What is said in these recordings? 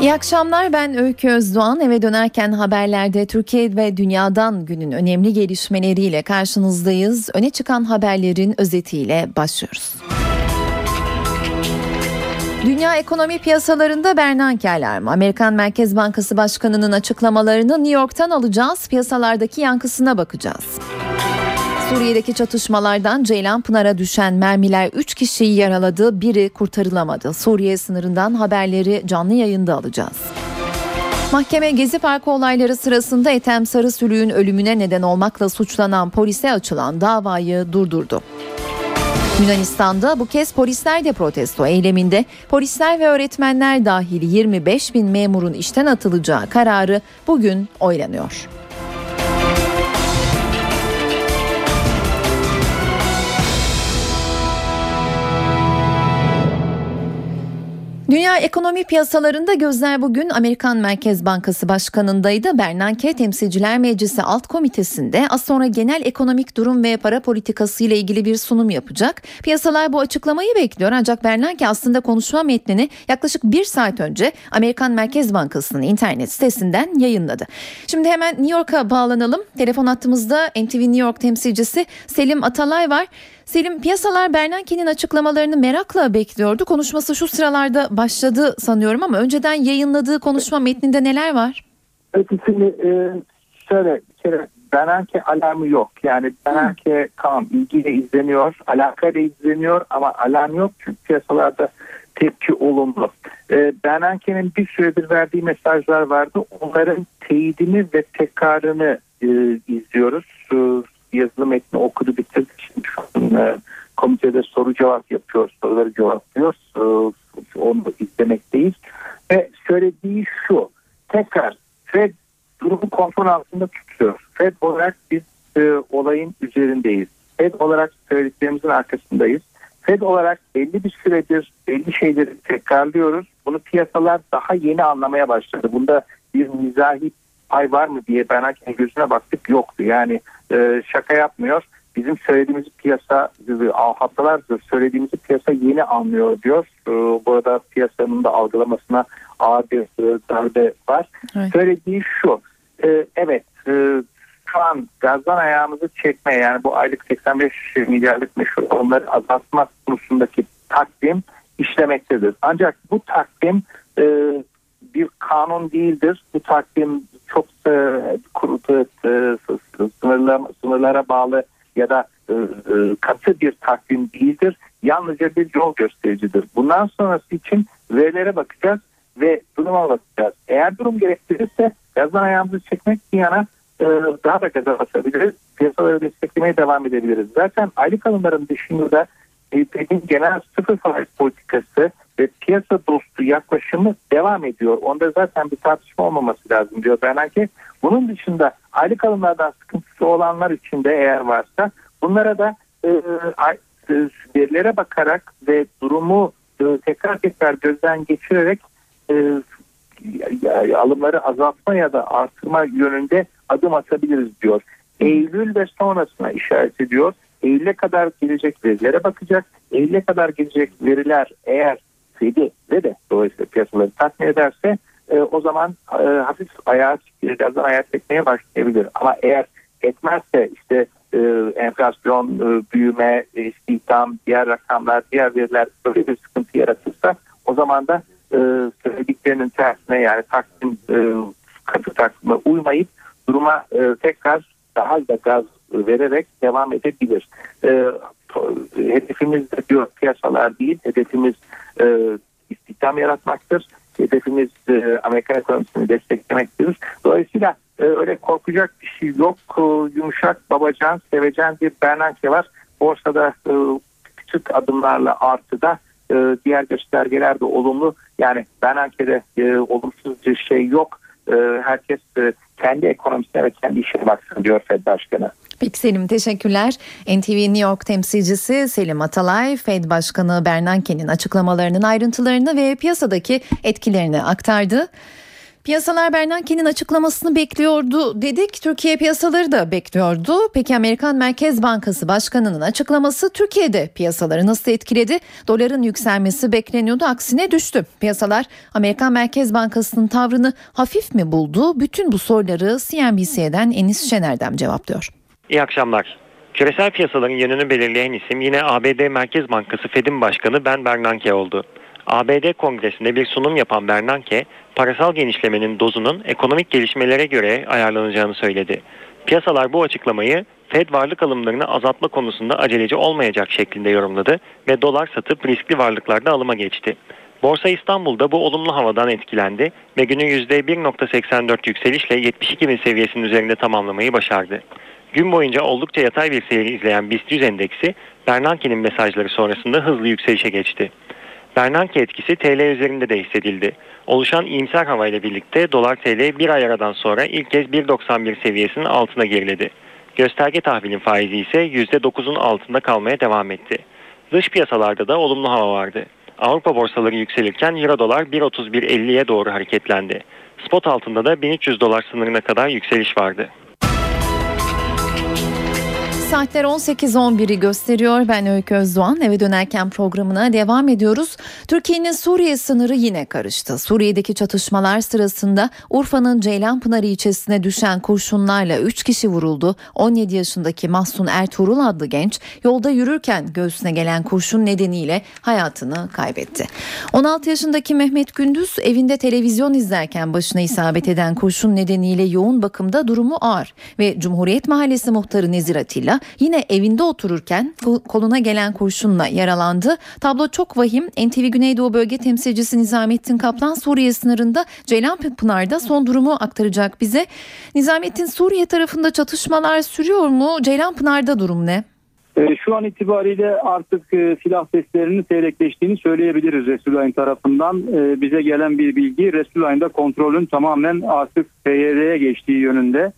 İyi akşamlar ben Öykü Özdoğan. Eve dönerken haberlerde Türkiye ve dünyadan günün önemli gelişmeleriyle karşınızdayız. Öne çıkan haberlerin özetiyle başlıyoruz. Dünya ekonomi piyasalarında Bernanke alarmı. Amerikan Merkez Bankası Başkanı'nın açıklamalarını New York'tan alacağız. Piyasalardaki yankısına bakacağız. Suriye'deki çatışmalardan Ceylanpınar'a düşen mermiler 3 kişiyi yaraladı, biri kurtarılamadı. Suriye sınırından haberleri canlı yayında alacağız. Mahkeme Gezi Parkı olayları sırasında Ethem Sarısülüğün ölümüne neden olmakla suçlanan polise açılan davayı durdurdu. Yunanistan'da bu kez polisler de protesto eyleminde polisler ve öğretmenler dahil 25 bin memurun işten atılacağı kararı bugün oylanıyor. Dünya ekonomi piyasalarında gözler bugün Amerikan Merkez Bankası Başkanı'ndaydı. Bernanke Temsilciler Meclisi Alt Komitesi'nde az sonra genel ekonomik durum ve para politikası ile ilgili bir sunum yapacak. Piyasalar bu açıklamayı bekliyor ancak Bernanke aslında konuşma metnini yaklaşık bir saat önce Amerikan Merkez Bankası'nın internet sitesinden yayınladı. Şimdi hemen New York'a bağlanalım. Telefon hattımızda NTV New York temsilcisi Selim Atalay var. Selim piyasalar Bernanke'nin açıklamalarını merakla bekliyordu. Konuşması şu sıralarda başladı sanıyorum ama önceden yayınladığı konuşma metninde neler var? Şimdi e, şöyle bir kere Bernanke alarmı yok. Yani Bernanke hmm. tamam ilgiyle izleniyor, alakayla izleniyor ama alarm yok çünkü piyasalarda tepki olumlu. E, Bernanke'nin bir süredir verdiği mesajlar vardı. Onların teyidini ve tekrarını e, izliyoruz. E, yazılı metni okudu bitirdi. Şimdi şu an e, komitede soru cevap yapıyor, soruları cevaplıyor. E, onu izlemekteyiz. Ve söylediği şu, tekrar Fed durumu kontrol altında tutuyor. Fed olarak biz e, olayın üzerindeyiz. Fed olarak söylediklerimizin arkasındayız. Fed olarak belli bir süredir belli şeyleri tekrarlıyoruz. Bunu piyasalar daha yeni anlamaya başladı. Bunda bir mizahi pay var mı diye ben gözüne baktık yoktu. Yani e, şaka yapmıyor. Bizim söylediğimiz piyasa haftalardır söylediğimiz piyasa yeni anlıyor diyor. E, bu arada piyasanın da algılamasına ağır bir e, darbe var. Evet. Söylediği şu. E, evet e, şu an gazdan ayağımızı çekme yani bu aylık 85 milyarlık meşhur onları azaltma konusundaki takvim işlemektedir. Ancak bu takvim bir kanun değildir. Bu takvim çok sınırlara bağlı ya da e, e, katı bir takvim değildir. Yalnızca bir yol göstericidir. Bundan sonrası için verilere bakacağız ve duruma bakacağız. Eğer durum gerektirirse gazdan ayağımızı çekmek bir yana e, daha da gaza basabiliriz. Piyasaları desteklemeye devam edebiliriz. Zaten aylık alımların dışında Fed'in genel sıfır faiz politikası ve piyasa dostu yaklaşımı devam ediyor. Onda zaten bir tartışma olmaması lazım diyor Bernanke. Bunun dışında aylık alımlardan sıkıntısı olanlar için de eğer varsa bunlara da e, e, bakarak ve durumu e, tekrar tekrar gözden geçirerek e, alımları azaltma ya da artırma yönünde adım atabiliriz diyor. Eylül ve sonrasına işaret ediyor. Eylül'e kadar gelecek verilere bakacak. Eylül'e kadar gelecek veriler eğer Fed'i ve de dolayısıyla piyasaları tatmin ederse e, o zaman e, hafif ayağa birazdan ayağa çekmeye başlayabilir. Ama eğer etmezse işte e, enflasyon, e, büyüme, e, istihdam, diğer rakamlar, diğer veriler böyle bir sıkıntı yaratırsa o zaman da e, söylediklerinin tersine yani taksim e, katı takvime uymayıp duruma e, tekrar daha da gaz vererek devam edebilir. E, hedefimiz de diyor piyasalar değil, hedefimiz e, istihdam yaratmaktır. Hedefimiz e, Amerikan ekonomisini desteklemektir. Dolayısıyla öyle korkacak bir şey yok. E, yumuşak, babacan, sevecen bir Bernanke var. Borsada e, küçük adımlarla artıda e, diğer göstergeler de olumlu. Yani Bernanke'de e, olumsuz bir şey yok. Herkes kendi ekonomisine ve kendi işine baksın diyor Fed Başkanı. Peki Selim teşekkürler. NTV New York temsilcisi Selim Atalay, Fed Başkanı Bernanke'nin açıklamalarının ayrıntılarını ve piyasadaki etkilerini aktardı. Piyasalar Bernanke'nin açıklamasını bekliyordu dedik. Türkiye piyasaları da bekliyordu. Peki Amerikan Merkez Bankası Başkanı'nın açıklaması Türkiye'de piyasaları nasıl etkiledi? Doların yükselmesi bekleniyordu aksine düştü. Piyasalar Amerikan Merkez Bankası'nın tavrını hafif mi buldu? Bütün bu soruları CNBC'den Enis Şener'den cevaplıyor. İyi akşamlar. Küresel piyasaların yönünü belirleyen isim yine ABD Merkez Bankası Fed'in başkanı Ben Bernanke oldu. ABD Kongresi'nde bir sunum yapan Bernanke, parasal genişlemenin dozunun ekonomik gelişmelere göre ayarlanacağını söyledi. Piyasalar bu açıklamayı Fed varlık alımlarını azaltma konusunda aceleci olmayacak şeklinde yorumladı ve dolar satıp riskli varlıklarda alıma geçti. Borsa İstanbul'da bu olumlu havadan etkilendi ve günü %1.84 yükselişle 72 bin seviyesinin üzerinde tamamlamayı başardı. Gün boyunca oldukça yatay bir seyir izleyen BIST 100 endeksi Bernanke'nin mesajları sonrasında hızlı yükselişe geçti. Bernanke etkisi TL üzerinde de hissedildi. Oluşan iyimser havayla birlikte dolar TL bir ay aradan sonra ilk kez 1.91 seviyesinin altına geriledi. Gösterge tahvilin faizi ise %9'un altında kalmaya devam etti. Dış piyasalarda da olumlu hava vardı. Avrupa borsaları yükselirken Euro dolar 1.31.50'ye doğru hareketlendi. Spot altında da 1300 dolar sınırına kadar yükseliş vardı. Saatler 18.11'i gösteriyor. Ben Öykü Özdoğan. Eve dönerken programına devam ediyoruz. Türkiye'nin Suriye sınırı yine karıştı. Suriye'deki çatışmalar sırasında Urfa'nın Ceylanpınar ilçesine düşen kurşunlarla 3 kişi vuruldu. 17 yaşındaki Mahsun Ertuğrul adlı genç yolda yürürken göğsüne gelen kurşun nedeniyle hayatını kaybetti. 16 yaşındaki Mehmet Gündüz evinde televizyon izlerken başına isabet eden kurşun nedeniyle yoğun bakımda durumu ağır ve Cumhuriyet Mahallesi muhtarı Nezir Atilla yine evinde otururken koluna gelen kurşunla yaralandı. Tablo çok vahim. NTV Güneydoğu Bölge Temsilcisi Nizamettin Kaplan Suriye sınırında Ceylanpınar'da son durumu aktaracak bize. Nizamettin Suriye tarafında çatışmalar sürüyor mu? Ceylanpınar'da durum ne? E, şu an itibariyle artık e, silah seslerinin seyrekleştiğini söyleyebiliriz Resulayn tarafından. E, bize gelen bir bilgi Resulayn'da kontrolün tamamen artık PYD'ye geçtiği yönünde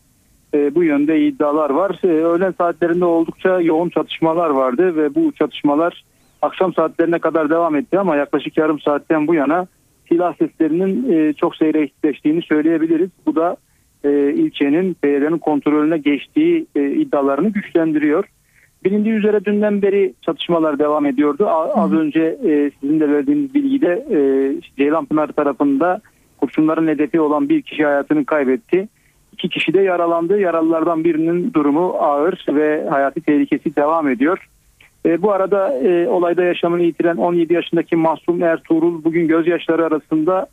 e, bu yönde iddialar var. E, öğlen saatlerinde oldukça yoğun çatışmalar vardı ve bu çatışmalar akşam saatlerine kadar devam etti ama yaklaşık yarım saatten bu yana silah seslerinin e, çok seyrekleştiğini söyleyebiliriz. Bu da e, ilçenin PYD'nin kontrolüne geçtiği e, iddialarını güçlendiriyor. Bilindiği üzere dünden beri çatışmalar devam ediyordu. A, az önce e, sizin de verdiğiniz bilgide e, Ceylanpınar tarafında kurşunların hedefi olan bir kişi hayatını kaybetti. İki kişi de yaralandı. Yaralılardan birinin durumu ağır ve hayati tehlikesi devam ediyor. E, bu arada e, olayda yaşamını yitiren 17 yaşındaki Mahsum Ertuğrul bugün gözyaşları arasında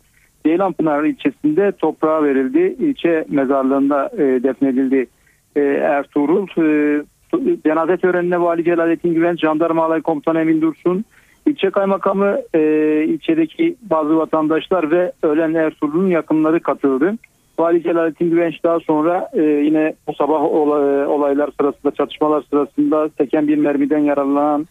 Ceylanpınar ilçesinde toprağa verildi. İlçe mezarlığında e, defnedildi e, Ertuğrul. E, cenaze törenine Vali Celalettin Güvenç, Jandarma Alay Komutanı Emin Dursun, ilçe kaymakamı, e, ilçedeki bazı vatandaşlar ve ölen Ertuğrul'un yakınları katıldı. Vali Celalettin Güvenç daha sonra e, yine bu sabah olay, olaylar sırasında çatışmalar sırasında teken bir mermiden yaralanan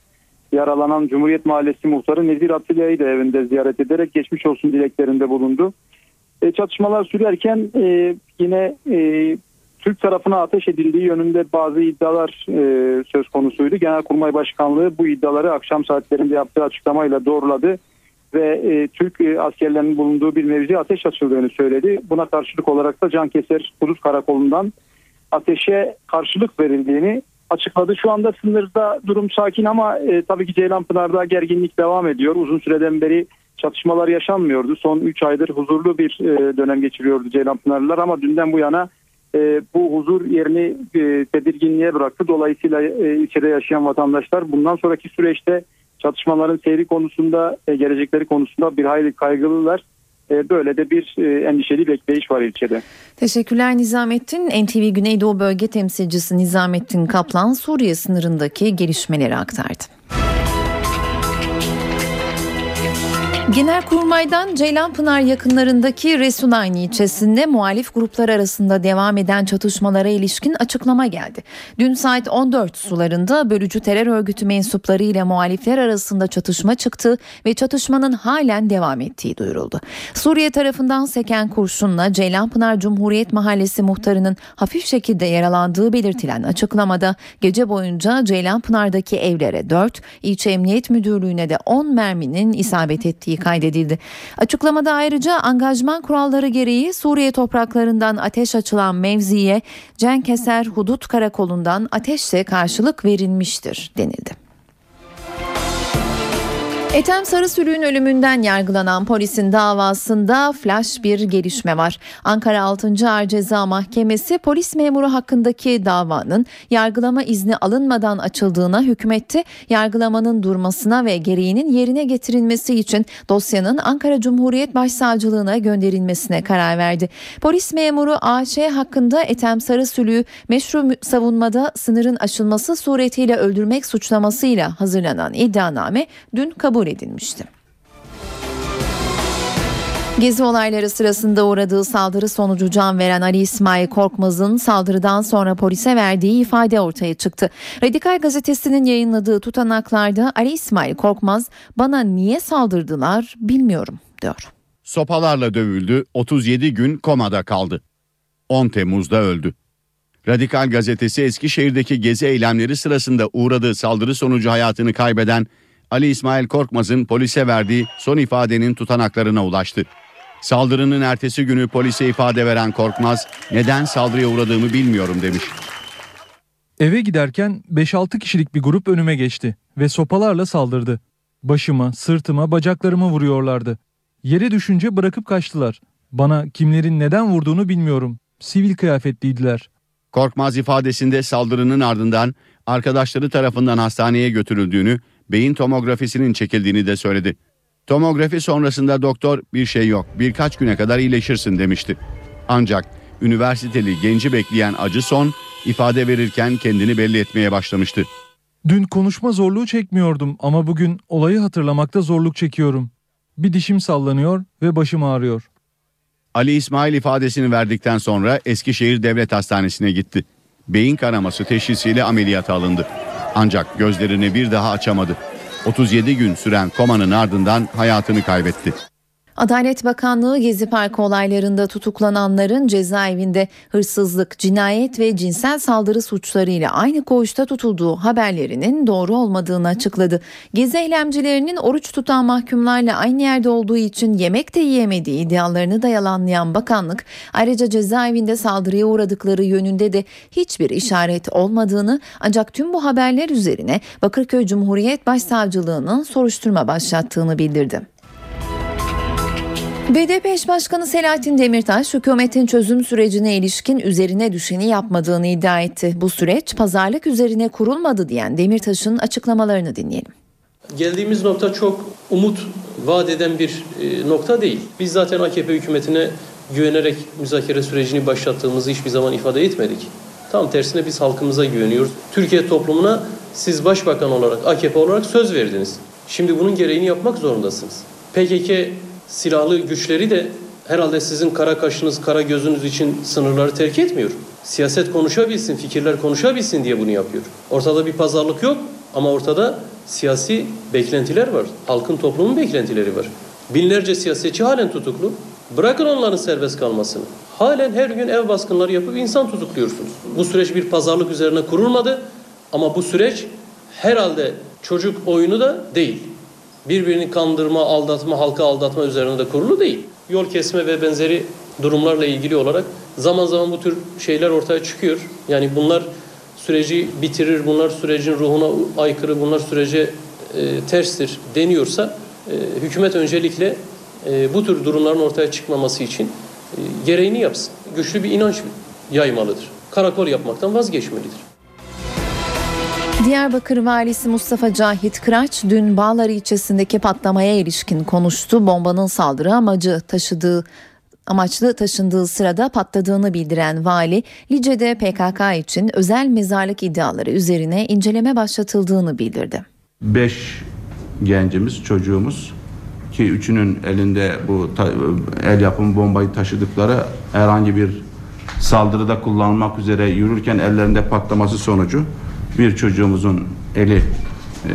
yaralanan Cumhuriyet Mahallesi muhtarı Nezir Atilla'yı da evinde ziyaret ederek geçmiş olsun dileklerinde bulundu. E, çatışmalar sürerken e, yine e, Türk tarafına ateş edildiği yönünde bazı iddialar e, söz konusuydu. Genelkurmay Başkanlığı bu iddiaları akşam saatlerinde yaptığı açıklamayla doğruladı ve e, Türk e, askerlerinin bulunduğu bir mevzi ateş açıldığını söyledi. Buna karşılık olarak da Cankeser Kudüs Karakolu'ndan ateşe karşılık verildiğini açıkladı. Şu anda sınırda durum sakin ama e, tabii ki Ceylanpınar'da gerginlik devam ediyor. Uzun süreden beri çatışmalar yaşanmıyordu. Son 3 aydır huzurlu bir e, dönem geçiriyordu Ceylanpınarlılar ama dünden bu yana e, bu huzur yerini e, tedirginliğe bıraktı. Dolayısıyla e, ilçede yaşayan vatandaşlar bundan sonraki süreçte çatışmaların seyri konusunda, e, gelecekleri konusunda bir hayli kaygılılar. E, böyle de bir e, endişeli bekleyiş var ilçede. Teşekkürler Nizamettin. NTV Güneydoğu Bölge Temsilcisi Nizamettin Kaplan Suriye sınırındaki gelişmeleri aktardı. Genelkurmay'dan Ceylanpınar yakınlarındaki Resulayni ilçesinde muhalif gruplar arasında devam eden çatışmalara ilişkin açıklama geldi. Dün saat 14 sularında bölücü terör örgütü mensupları ile muhalifler arasında çatışma çıktı ve çatışmanın halen devam ettiği duyuruldu. Suriye tarafından seken kurşunla Ceylanpınar Cumhuriyet Mahallesi muhtarının hafif şekilde yaralandığı belirtilen açıklamada gece boyunca Ceylanpınar'daki evlere 4, ilçe emniyet müdürlüğüne de 10 merminin isabet ettiği kaydedildi. Açıklamada ayrıca angajman kuralları gereği Suriye topraklarından ateş açılan mevziye Cenkeser Hudut Karakolu'ndan ateşle karşılık verilmiştir denildi. Ethem Sarısülü'nün ölümünden yargılanan polisin davasında flash bir gelişme var. Ankara 6. Ağır Ceza Mahkemesi polis memuru hakkındaki davanın yargılama izni alınmadan açıldığına hükmetti. Yargılamanın durmasına ve gereğinin yerine getirilmesi için dosyanın Ankara Cumhuriyet Başsavcılığına gönderilmesine karar verdi. Polis memuru AÇ hakkında Ethem Sarısülü'yü meşru savunmada sınırın aşılması suretiyle öldürmek suçlamasıyla hazırlanan iddianame dün kabul edilmişti. Gezi olayları sırasında uğradığı saldırı sonucu can veren Ali İsmail Korkmaz'ın saldırıdan sonra polise verdiği ifade ortaya çıktı. Radikal gazetesinin yayınladığı tutanaklarda Ali İsmail Korkmaz bana niye saldırdılar bilmiyorum diyor. Sopalarla dövüldü, 37 gün komada kaldı. 10 Temmuz'da öldü. Radikal gazetesi Eskişehir'deki gezi eylemleri sırasında uğradığı saldırı sonucu hayatını kaybeden Ali İsmail Korkmaz'ın polise verdiği son ifadenin tutanaklarına ulaştı. Saldırının ertesi günü polise ifade veren Korkmaz, neden saldırıya uğradığımı bilmiyorum demiş. Eve giderken 5-6 kişilik bir grup önüme geçti ve sopalarla saldırdı. Başıma, sırtıma, bacaklarıma vuruyorlardı. Yere düşünce bırakıp kaçtılar. Bana kimlerin neden vurduğunu bilmiyorum. Sivil kıyafetliydiler. Korkmaz ifadesinde saldırının ardından arkadaşları tarafından hastaneye götürüldüğünü, beyin tomografisinin çekildiğini de söyledi. Tomografi sonrasında doktor bir şey yok birkaç güne kadar iyileşirsin demişti. Ancak üniversiteli genci bekleyen acı son ifade verirken kendini belli etmeye başlamıştı. Dün konuşma zorluğu çekmiyordum ama bugün olayı hatırlamakta zorluk çekiyorum. Bir dişim sallanıyor ve başım ağrıyor. Ali İsmail ifadesini verdikten sonra Eskişehir Devlet Hastanesi'ne gitti. Beyin kanaması teşhisiyle ameliyata alındı. Ancak gözlerini bir daha açamadı. 37 gün süren komanın ardından hayatını kaybetti. Adalet Bakanlığı Gezi Parkı olaylarında tutuklananların cezaevinde hırsızlık, cinayet ve cinsel saldırı suçlarıyla aynı koğuşta tutulduğu haberlerinin doğru olmadığını açıkladı. Gezi eylemcilerinin oruç tutan mahkumlarla aynı yerde olduğu için yemek de yiyemediği iddialarını da yalanlayan bakanlık ayrıca cezaevinde saldırıya uğradıkları yönünde de hiçbir işaret olmadığını ancak tüm bu haberler üzerine Bakırköy Cumhuriyet Başsavcılığı'nın soruşturma başlattığını bildirdi. BDP eş başkanı Selahattin Demirtaş hükümetin çözüm sürecine ilişkin üzerine düşeni yapmadığını iddia etti. Bu süreç pazarlık üzerine kurulmadı diyen Demirtaş'ın açıklamalarını dinleyelim. Geldiğimiz nokta çok umut vaat eden bir e, nokta değil. Biz zaten AKP hükümetine güvenerek müzakere sürecini başlattığımızı hiçbir zaman ifade etmedik. Tam tersine biz halkımıza güveniyoruz. Türkiye toplumuna siz başbakan olarak, AKP olarak söz verdiniz. Şimdi bunun gereğini yapmak zorundasınız. PKK silahlı güçleri de herhalde sizin kara kaşınız, kara gözünüz için sınırları terk etmiyor. Siyaset konuşabilsin, fikirler konuşabilsin diye bunu yapıyor. Ortada bir pazarlık yok ama ortada siyasi beklentiler var. Halkın toplumun beklentileri var. Binlerce siyasetçi halen tutuklu. Bırakın onların serbest kalmasını. Halen her gün ev baskınları yapıp insan tutukluyorsunuz. Bu süreç bir pazarlık üzerine kurulmadı ama bu süreç herhalde çocuk oyunu da değil birbirini kandırma, aldatma, halka aldatma üzerine de kurulu değil. Yol kesme ve benzeri durumlarla ilgili olarak zaman zaman bu tür şeyler ortaya çıkıyor. Yani bunlar süreci bitirir, bunlar sürecin ruhuna aykırı, bunlar sürece e, terstir deniyorsa e, hükümet öncelikle e, bu tür durumların ortaya çıkmaması için e, gereğini yapsın. Güçlü bir inanç yaymalıdır. Karakol yapmaktan vazgeçmelidir. Diyarbakır Valisi Mustafa Cahit Kıraç dün Bağlar ilçesindeki patlamaya ilişkin konuştu. Bombanın saldırı amacı taşıdığı amaçlı taşındığı sırada patladığını bildiren vali Lice'de PKK için özel mezarlık iddiaları üzerine inceleme başlatıldığını bildirdi. 5 gencimiz, çocuğumuz ki üçünün elinde bu el yapımı bombayı taşıdıkları herhangi bir saldırıda kullanılmak üzere yürürken ellerinde patlaması sonucu bir çocuğumuzun eli e,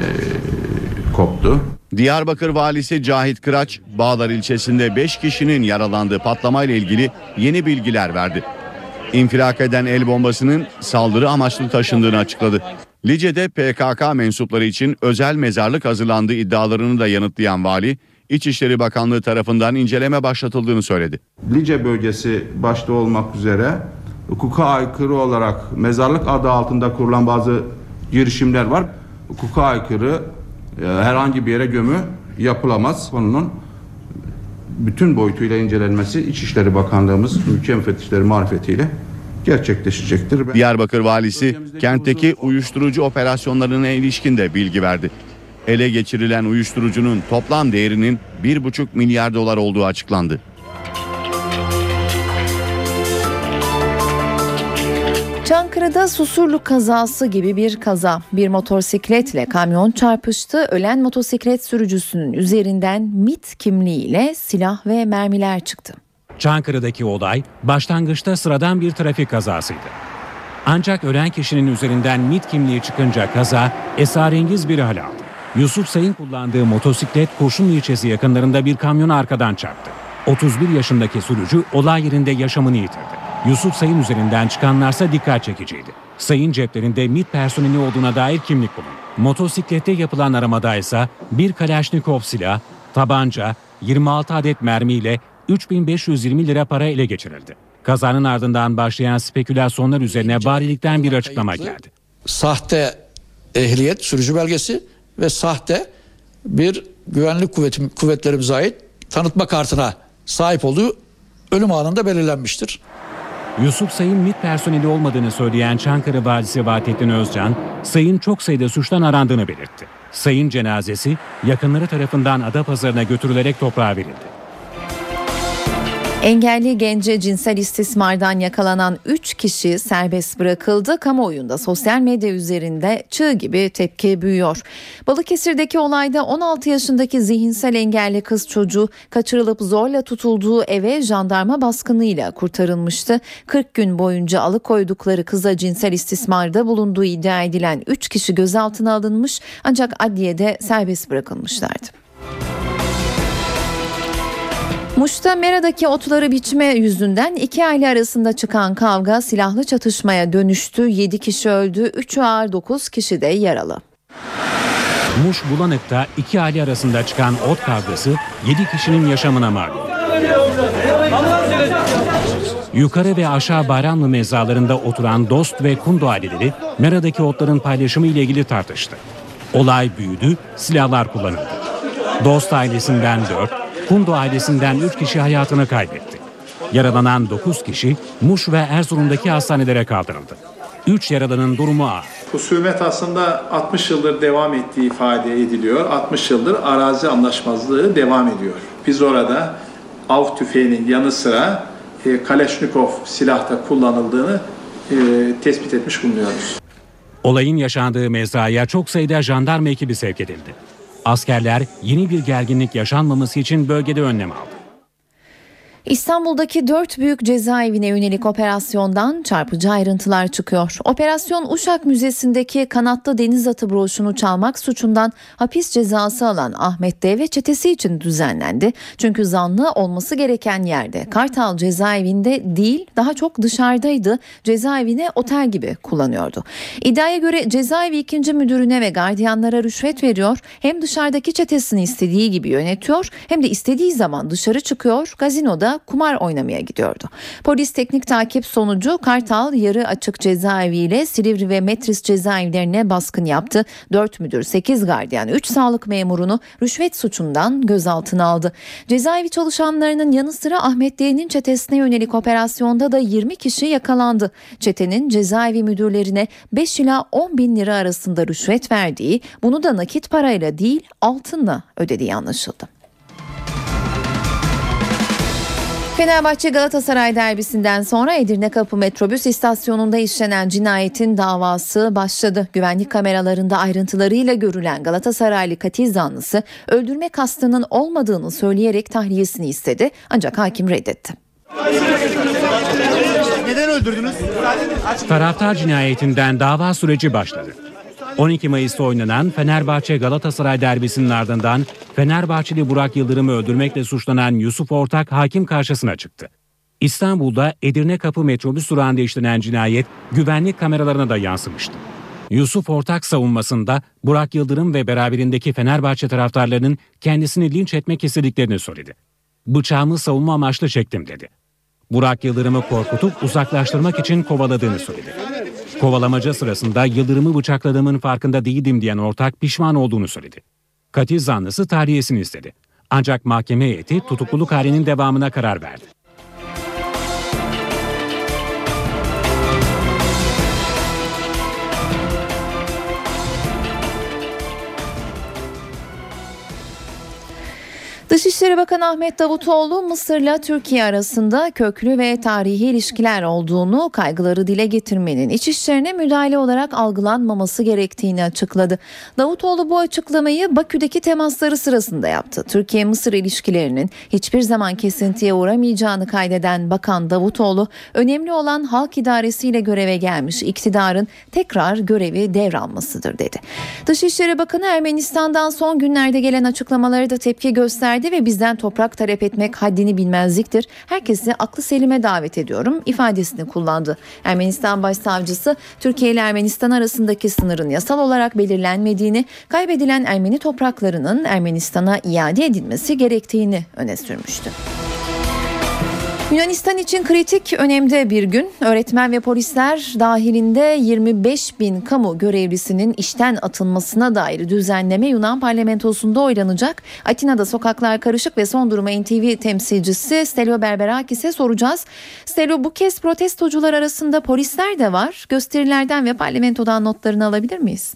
koptu. Diyarbakır valisi Cahit Kıraç, Bağlar ilçesinde 5 kişinin yaralandığı patlamayla ilgili yeni bilgiler verdi. İnfilak eden el bombasının saldırı amaçlı taşındığını açıkladı. Lice'de PKK mensupları için özel mezarlık hazırlandığı iddialarını da yanıtlayan vali, İçişleri Bakanlığı tarafından inceleme başlatıldığını söyledi. Lice bölgesi başta olmak üzere hukuka aykırı olarak mezarlık adı altında kurulan bazı girişimler var. Hukuka aykırı e, herhangi bir yere gömü yapılamaz. Konunun bütün boyutuyla incelenmesi İçişleri Bakanlığımız ülke müfettişleri marifetiyle gerçekleşecektir. Ben- Diyarbakır valisi kentteki uyuşturucu operasyonlarına ilişkin de bilgi verdi. Ele geçirilen uyuşturucunun toplam değerinin 1,5 milyar dolar olduğu açıklandı. Çankırı'da Susurlu kazası gibi bir kaza. Bir motosikletle kamyon çarpıştı. Ölen motosiklet sürücüsünün üzerinden MIT kimliğiyle silah ve mermiler çıktı. Çankırı'daki olay başlangıçta sıradan bir trafik kazasıydı. Ancak ölen kişinin üzerinden MIT kimliği çıkınca kaza esrarengiz bir hal aldı. Yusuf Sayın kullandığı motosiklet Kurşunlu ilçesi yakınlarında bir kamyona arkadan çarptı. 31 yaşındaki sürücü olay yerinde yaşamını yitirdi. Yusuf Sayın üzerinden çıkanlarsa dikkat çekiciydi. Sayın ceplerinde MIT personeli olduğuna dair kimlik bulundu. Motosiklette yapılan aramada ise bir Kalaşnikov silah, tabanca, 26 adet mermiyle 3520 lira para ele geçirildi. Kazanın ardından başlayan spekülasyonlar üzerine valilikten bir açıklama geldi. sahte ehliyet sürücü belgesi ve sahte bir güvenlik kuvveti, kuvvetlerimize ait tanıtma kartına sahip olduğu ölüm anında belirlenmiştir. Yusuf Sayın MİT personeli olmadığını söyleyen Çankırı Valisi Vahdettin Özcan, Sayın çok sayıda suçtan arandığını belirtti. Sayın cenazesi yakınları tarafından Adapazarı'na götürülerek toprağa verildi. Engelli gence cinsel istismardan yakalanan 3 kişi serbest bırakıldı. Kamuoyunda sosyal medya üzerinde çığ gibi tepki büyüyor. Balıkesir'deki olayda 16 yaşındaki zihinsel engelli kız çocuğu kaçırılıp zorla tutulduğu eve jandarma baskınıyla kurtarılmıştı. 40 gün boyunca alıkoydukları kıza cinsel istismarda bulunduğu iddia edilen 3 kişi gözaltına alınmış ancak adliyede serbest bırakılmışlardı. Muş'ta Mera'daki otları biçme yüzünden iki aile arasında çıkan kavga silahlı çatışmaya dönüştü. 7 kişi öldü, 3'ü ağır 9 kişi de yaralı. Muş Bulanık'ta iki aile arasında çıkan ot kavgası 7 kişinin yaşamına mal. Yukarı ve aşağı Bayramlı mezralarında oturan Dost ve Kundu aileleri Mera'daki otların paylaşımı ile ilgili tartıştı. Olay büyüdü, silahlar kullanıldı. Dost ailesinden 4, Kundu ailesinden 3 kişi hayatını kaybetti. Yaralanan 9 kişi Muş ve Erzurum'daki hastanelere kaldırıldı. 3 yaralının durumu ağır. Husumet aslında 60 yıldır devam ettiği ifade ediliyor. 60 yıldır arazi anlaşmazlığı devam ediyor. Biz orada av tüfeğinin yanı sıra e, Kalashnikov silahta kullanıldığını e, tespit etmiş bulunuyoruz. Olayın yaşandığı mezraya çok sayıda jandarma ekibi sevk edildi. Askerler yeni bir gerginlik yaşanmaması için bölgede önlem aldı. İstanbul'daki dört büyük cezaevine yönelik operasyondan çarpıcı ayrıntılar çıkıyor. Operasyon Uşak Müzesi'ndeki kanatlı deniz atı broşunu çalmak suçundan hapis cezası alan Ahmet D ve çetesi için düzenlendi. Çünkü zanlı olması gereken yerde Kartal cezaevinde değil daha çok dışarıdaydı. Cezaevine otel gibi kullanıyordu. İddiaya göre cezaevi ikinci müdürüne ve gardiyanlara rüşvet veriyor. Hem dışarıdaki çetesini istediği gibi yönetiyor hem de istediği zaman dışarı çıkıyor. Gazinoda kumar oynamaya gidiyordu. Polis teknik takip sonucu Kartal yarı açık cezaevi ile Silivri ve Metris cezaevlerine baskın yaptı. 4 müdür, 8 gardiyan, 3 sağlık memurunu rüşvet suçundan gözaltına aldı. Cezaevi çalışanlarının yanı sıra Ahmet D'nin çetesine yönelik operasyonda da 20 kişi yakalandı. Çetenin cezaevi müdürlerine 5 ila 10 bin lira arasında rüşvet verdiği, bunu da nakit parayla değil altınla ödediği anlaşıldı. Fenerbahçe Galatasaray derbisinden sonra Edirne Kapı metrobüs istasyonunda işlenen cinayetin davası başladı. Güvenlik kameralarında ayrıntılarıyla görülen Galatasaraylı katil zanlısı öldürme kastının olmadığını söyleyerek tahliyesini istedi ancak hakim reddetti. Neden öldürdünüz? Taraftar cinayetinden dava süreci başladı. 12 Mayıs'ta oynanan Fenerbahçe Galatasaray derbisinin ardından Fenerbahçeli Burak Yıldırım'ı öldürmekle suçlanan Yusuf Ortak hakim karşısına çıktı. İstanbul'da Edirne Kapı metrobüs durağında işlenen cinayet güvenlik kameralarına da yansımıştı. Yusuf Ortak savunmasında Burak Yıldırım ve beraberindeki Fenerbahçe taraftarlarının kendisini linç etmek istediklerini söyledi. Bıçağımı savunma amaçlı çektim dedi. Burak Yıldırım'ı korkutup uzaklaştırmak için kovaladığını söyledi. Kovalamaca sırasında Yıldırım'ı bıçakladığımın farkında değildim diyen ortak pişman olduğunu söyledi. Katil zanlısı tahliyesini istedi. Ancak mahkeme heyeti tutukluluk halinin devamına karar verdi. Dışişleri Bakanı Ahmet Davutoğlu Mısır'la Türkiye arasında köklü ve tarihi ilişkiler olduğunu kaygıları dile getirmenin iç işlerine müdahale olarak algılanmaması gerektiğini açıkladı. Davutoğlu bu açıklamayı Bakü'deki temasları sırasında yaptı. Türkiye-Mısır ilişkilerinin hiçbir zaman kesintiye uğramayacağını kaydeden Bakan Davutoğlu önemli olan halk idaresiyle göreve gelmiş iktidarın tekrar görevi devralmasıdır dedi. Dışişleri Bakanı Ermenistan'dan son günlerde gelen açıklamaları da tepki gösterdi ve bizden toprak talep etmek haddini bilmezliktir. Herkesi aklı selime davet ediyorum ifadesini kullandı. Ermenistan Başsavcısı Türkiye ile Ermenistan arasındaki sınırın yasal olarak belirlenmediğini, kaybedilen Ermeni topraklarının Ermenistan'a iade edilmesi gerektiğini öne sürmüştü. Yunanistan için kritik önemde bir gün. Öğretmen ve polisler dahilinde 25 bin kamu görevlisinin işten atılmasına dair düzenleme Yunan parlamentosunda oylanacak. Atina'da sokaklar karışık ve son durumu NTV temsilcisi Stelio Berberakis'e soracağız. Stelio bu kez protestocular arasında polisler de var. Gösterilerden ve parlamentodan notlarını alabilir miyiz?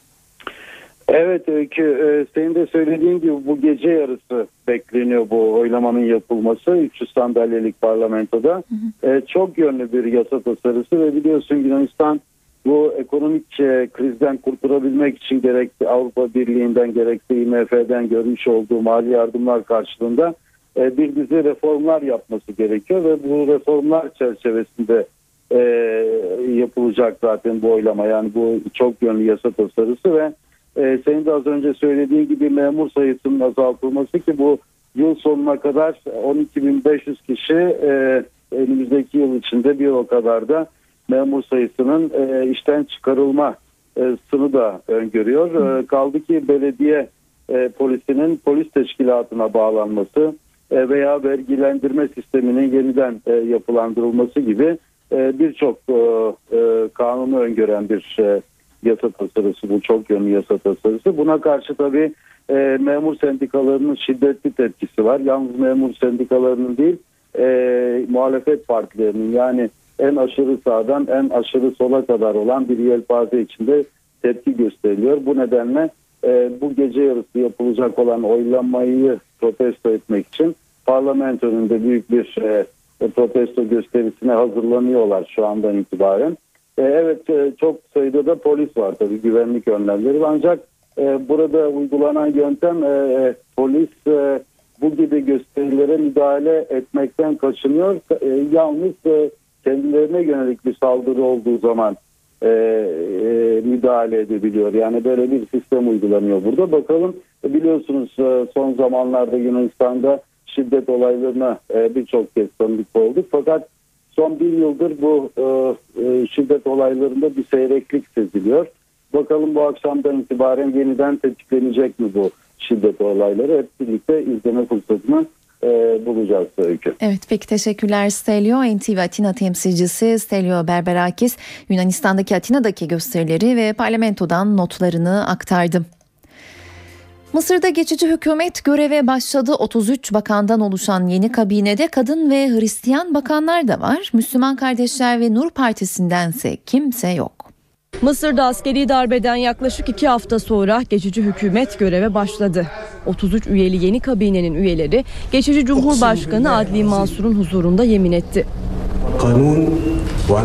Evet Öykü, e, senin de söylediğin gibi bu gece yarısı bekleniyor bu oylamanın yapılması 300 sandalyelik parlamentoda. Hı hı. E, çok yönlü bir yasa tasarısı ve biliyorsun Yunanistan bu ekonomik e, krizden kurtulabilmek için gerek Avrupa Birliği'nden gerekse IMF'den görmüş olduğu mali yardımlar karşılığında bir dizi reformlar yapması gerekiyor ve bu reformlar çerçevesinde yapılacak zaten bu oylama yani bu çok yönlü yasa tasarısı ve e, senin de az önce söylediğin gibi memur sayısının azaltılması ki bu yıl sonuna kadar 12.500 kişi e, önümüzdeki yıl içinde bir o kadar da memur sayısının e, işten çıkarılma e, sını da öngörüyor. E, kaldı ki belediye e, polisinin polis teşkilatına bağlanması e, veya vergilendirme sisteminin yeniden e, yapılandırılması gibi e, birçok kanunu öngören bir yasa tasarısı bu çok yönlü yasa tasarısı. Buna karşı tabii e, memur sendikalarının şiddetli tepkisi var. Yalnız memur sendikalarının değil e, muhalefet partilerinin yani en aşırı sağdan en aşırı sola kadar olan bir yelpaze içinde tepki gösteriliyor. Bu nedenle e, bu gece yarısı yapılacak olan oylamayı protesto etmek için parlamento önünde büyük bir e, protesto gösterisine hazırlanıyorlar şu andan itibaren. E, evet e, çok sayıda da polis var tabii güvenlik önlemleri ancak e, burada uygulanan yöntem polis bu gibi gösterilere müdahale etmekten kaçınıyor. Yalnız kendilerine yönelik bir saldırı olduğu zaman müdahale edebiliyor. Yani böyle bir sistem uygulanıyor burada. Bakalım biliyorsunuz son zamanlarda Yunanistan'da şiddet olaylarına birçok kez tanıdık olduk. Fakat son bir yıldır bu e, e, şiddet olaylarında bir seyreklik seziliyor. Bakalım bu akşamdan itibaren yeniden tetiklenecek mi bu şiddet olayları? Hep birlikte izleme fırsatını e, bulacağız Öykü. Evet peki teşekkürler Stelio. NTV Atina temsilcisi Stelio Berberakis Yunanistan'daki Atina'daki gösterileri ve parlamentodan notlarını aktardı. Mısır'da geçici hükümet göreve başladı. 33 bakandan oluşan yeni kabinede kadın ve Hristiyan bakanlar da var. Müslüman Kardeşler ve Nur Partisi'ndense kimse yok. Mısır'da askeri darbeden yaklaşık iki hafta sonra geçici hükümet göreve başladı. 33 üyeli yeni kabinenin üyeleri geçici Cumhurbaşkanı Adli Mansur'un huzurunda yemin etti.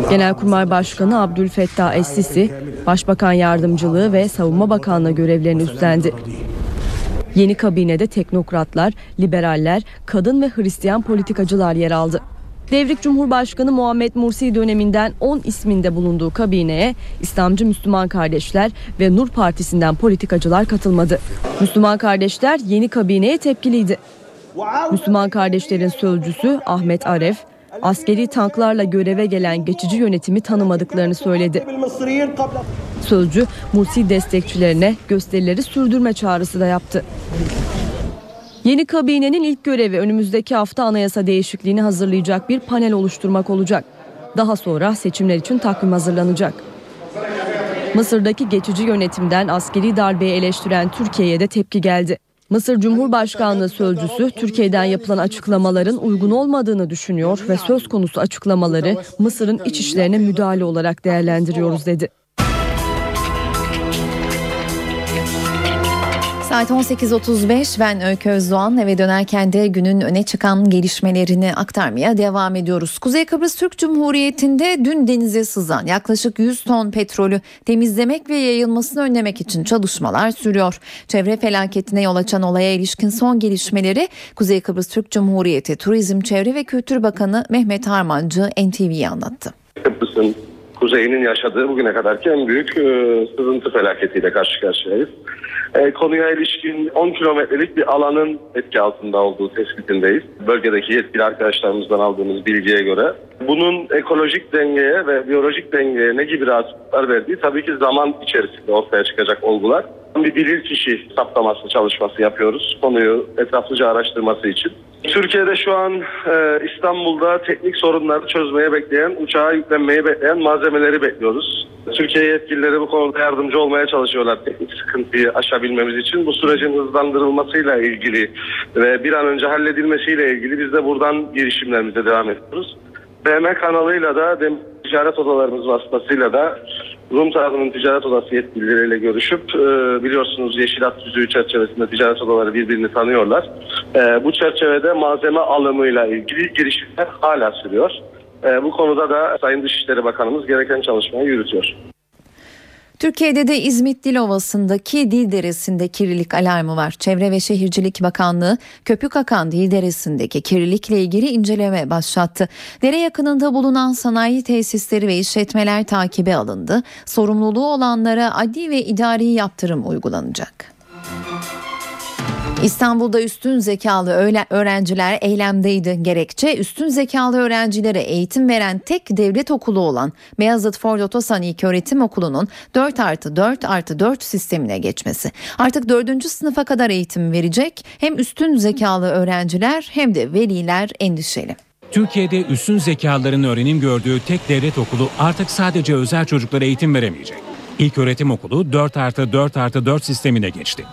Genelkurmay Başkanı Abdülfettah Es-Sisi, Başbakan Yardımcılığı ve Savunma Bakanlığı görevlerini üstlendi. Yeni kabinede teknokratlar, liberaller, kadın ve Hristiyan politikacılar yer aldı. Devrik Cumhurbaşkanı Muhammed Mursi döneminden 10 isminde bulunduğu kabineye İslamcı Müslüman Kardeşler ve Nur Partisi'nden politikacılar katılmadı. Müslüman Kardeşler yeni kabineye tepkiliydi. Müslüman Kardeşlerin sözcüsü Ahmet Aref, askeri tanklarla göreve gelen geçici yönetimi tanımadıklarını söyledi. Sözcü Mursi destekçilerine gösterileri sürdürme çağrısı da yaptı. Yeni kabinenin ilk görevi önümüzdeki hafta anayasa değişikliğini hazırlayacak bir panel oluşturmak olacak. Daha sonra seçimler için takvim hazırlanacak. Mısır'daki geçici yönetimden askeri darbeyi eleştiren Türkiye'ye de tepki geldi. Mısır Cumhurbaşkanlığı sözcüsü Türkiye'den yapılan açıklamaların uygun olmadığını düşünüyor ve söz konusu açıklamaları Mısır'ın iç işlerine müdahale olarak değerlendiriyoruz dedi. Saat 18.35 ben Öykü Özdoğan eve dönerken de günün öne çıkan gelişmelerini aktarmaya devam ediyoruz. Kuzey Kıbrıs Türk Cumhuriyeti'nde dün denize sızan yaklaşık 100 ton petrolü temizlemek ve yayılmasını önlemek için çalışmalar sürüyor. Çevre felaketine yol açan olaya ilişkin son gelişmeleri Kuzey Kıbrıs Türk Cumhuriyeti Turizm Çevre ve Kültür Bakanı Mehmet Harmancı NTV'ye anlattı. Kıbrıs'ın kuzeyinin yaşadığı bugüne kadarki en büyük e, sızıntı felaketiyle karşı karşıyayız. E, konuya ilişkin 10 kilometrelik bir alanın etki altında olduğu tespitindeyiz. Bölgedeki yetkili arkadaşlarımızdan aldığımız bilgiye göre. Bunun ekolojik dengeye ve biyolojik dengeye ne gibi rahatsızlıklar verdiği tabii ki zaman içerisinde ortaya çıkacak olgular. Bir bilirkişi saptaması çalışması yapıyoruz konuyu etraflıca araştırması için. Türkiye'de şu an e, İstanbul'da teknik sorunları çözmeye bekleyen, uçağa yüklenmeyi bekleyen malzemeleri bekliyoruz. Türkiye yetkilileri bu konuda yardımcı olmaya çalışıyorlar teknik sıkıntıyı aşabilmemiz için. Bu sürecin hızlandırılmasıyla ilgili ve bir an önce halledilmesiyle ilgili biz de buradan girişimlerimize devam ediyoruz. BM kanalıyla da ticaret odalarımız vasıtasıyla da Rum tarafının ticaret odası yetkilileriyle görüşüp e, biliyorsunuz Yeşil At Tüzüğü çerçevesinde ticaret odaları birbirini tanıyorlar. E, bu çerçevede malzeme alımıyla ilgili girişimler hala sürüyor. E, bu konuda da Sayın Dışişleri Bakanımız gereken çalışmayı yürütüyor. Türkiye'de de İzmit Dil Deresi'nde kirlilik alarmı var. Çevre ve Şehircilik Bakanlığı Köpük Akan Dil Deresi'ndeki kirlilikle ilgili inceleme başlattı. Dere yakınında bulunan sanayi tesisleri ve işletmeler takibe alındı. Sorumluluğu olanlara adli ve idari yaptırım uygulanacak. İstanbul'da üstün zekalı öğrenciler eylemdeydi. Gerekçe üstün zekalı öğrencilere eğitim veren tek devlet okulu olan Beyazıt Ford Otosan İlköğretim Okulu'nun 4 artı 4 artı 4 sistemine geçmesi. Artık 4. sınıfa kadar eğitim verecek. Hem üstün zekalı öğrenciler hem de veliler endişeli. Türkiye'de üstün zekaların öğrenim gördüğü tek devlet okulu artık sadece özel çocuklara eğitim veremeyecek. İlk öğretim okulu 4 artı 4 artı 4 sistemine geçti.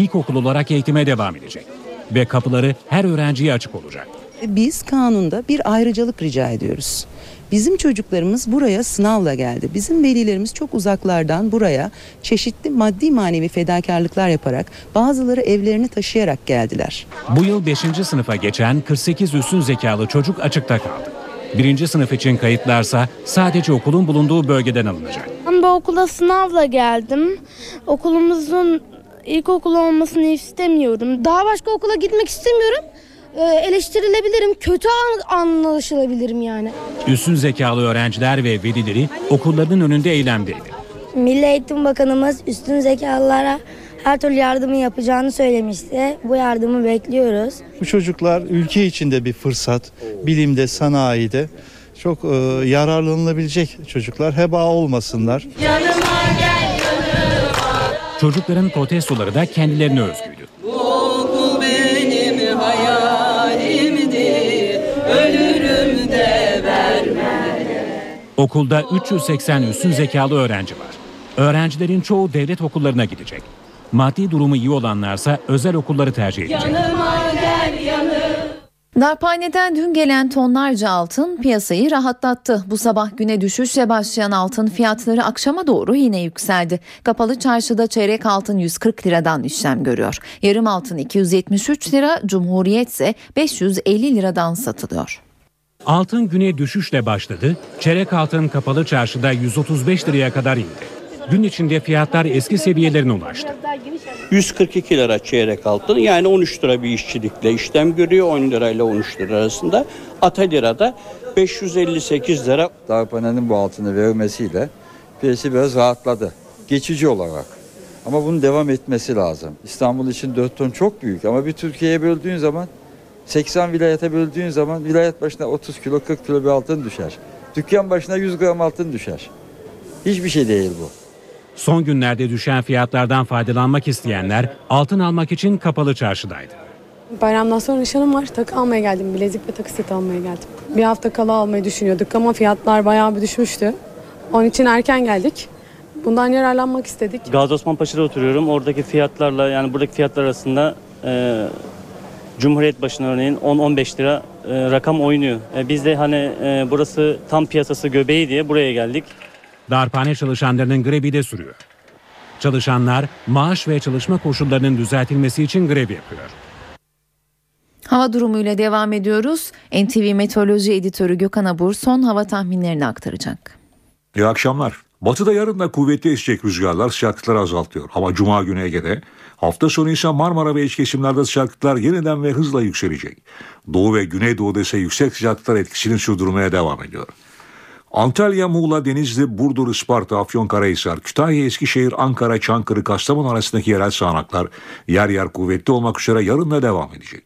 İlkokul olarak eğitime devam edecek. Ve kapıları her öğrenciye açık olacak. Biz kanunda bir ayrıcalık rica ediyoruz. Bizim çocuklarımız buraya sınavla geldi. Bizim velilerimiz çok uzaklardan buraya çeşitli maddi manevi fedakarlıklar yaparak bazıları evlerini taşıyarak geldiler. Bu yıl 5. sınıfa geçen 48 üstün zekalı çocuk açıkta kaldı. Birinci sınıf için kayıtlarsa sadece okulun bulunduğu bölgeden alınacak. Ben bu okula sınavla geldim. Okulumuzun ilkokul olmasını istemiyorum. Daha başka okula gitmek istemiyorum. Ee, eleştirilebilirim, kötü an- anlaşılabilirim yani. Üstün zekalı öğrenciler ve velileri okullarının önünde eylemdeydi. Milli Eğitim Bakanımız üstün zekalılara her türlü yardımı yapacağını söylemişti. Bu yardımı bekliyoruz. Bu çocuklar ülke içinde bir fırsat, bilimde, sanayide çok e, yararlanılabilecek çocuklar. Heba olmasınlar. Çocukların protestoları da kendilerine özgüydü. Bu okul benim hayalimdi. Ölürüm de vermem. Okulda 380 üstün zekalı öğrenci var. Öğrencilerin çoğu devlet okullarına gidecek. Maddi durumu iyi olanlarsa özel okulları tercih edecek. Yanıma gel. Darphaneden dün gelen tonlarca altın piyasayı rahatlattı. Bu sabah güne düşüşle başlayan altın fiyatları akşama doğru yine yükseldi. Kapalı çarşıda çeyrek altın 140 liradan işlem görüyor. Yarım altın 273 lira, Cumhuriyet ise 550 liradan satılıyor. Altın güne düşüşle başladı. Çeyrek altın kapalı çarşıda 135 liraya kadar indi. Gün içinde fiyatlar eski seviyelerine ulaştı. 142 lira çeyrek altın yani 13 lira bir işçilikle işlem görüyor 10 lirayla 13 lira arasında. Ata lirada 558 lira. Darphanenin bu altını vermesiyle piyasa biraz rahatladı. Geçici olarak. Ama bunun devam etmesi lazım. İstanbul için 4 ton çok büyük ama bir Türkiye'ye böldüğün zaman 80 vilayete böldüğün zaman vilayet başına 30 kilo 40 kilo bir altın düşer. Dükkan başına 100 gram altın düşer. Hiçbir şey değil bu. Son günlerde düşen fiyatlardan faydalanmak isteyenler altın almak için kapalı çarşıdaydı. Bayramdan sonra nişanım var. Takı almaya geldim. Bilezik ve takı seti almaya geldim. Bir hafta kala almayı düşünüyorduk ama fiyatlar bayağı bir düşmüştü. Onun için erken geldik. Bundan yararlanmak istedik. Gazi Osman Paşa'da oturuyorum. Oradaki fiyatlarla yani buradaki fiyatlar arasında e, Cumhuriyet başına örneğin 10-15 lira e, rakam oynuyor. E, biz de hani e, burası tam piyasası göbeği diye buraya geldik. Darphane çalışanlarının grevi de sürüyor. Çalışanlar maaş ve çalışma koşullarının düzeltilmesi için grev yapıyor. Hava durumuyla devam ediyoruz. NTV Meteoroloji Editörü Gökhan Abur son hava tahminlerini aktaracak. İyi akşamlar. Batıda yarın da kuvvetli esecek rüzgarlar sıcaklıkları azaltıyor. Ama Cuma günü Ege'de, hafta sonu ise Marmara ve iç kesimlerde sıcaklıklar yeniden ve hızla yükselecek. Doğu ve Güneydoğu'da ise yüksek sıcaklıklar etkisini sürdürmeye devam ediyor. Antalya, Muğla, Denizli, Burdur, Isparta, Afyonkarahisar, Kütahya, Eskişehir, Ankara, Çankırı, Kastamonu arasındaki yerel sağanaklar yer yer kuvvetli olmak üzere yarın da devam edecek.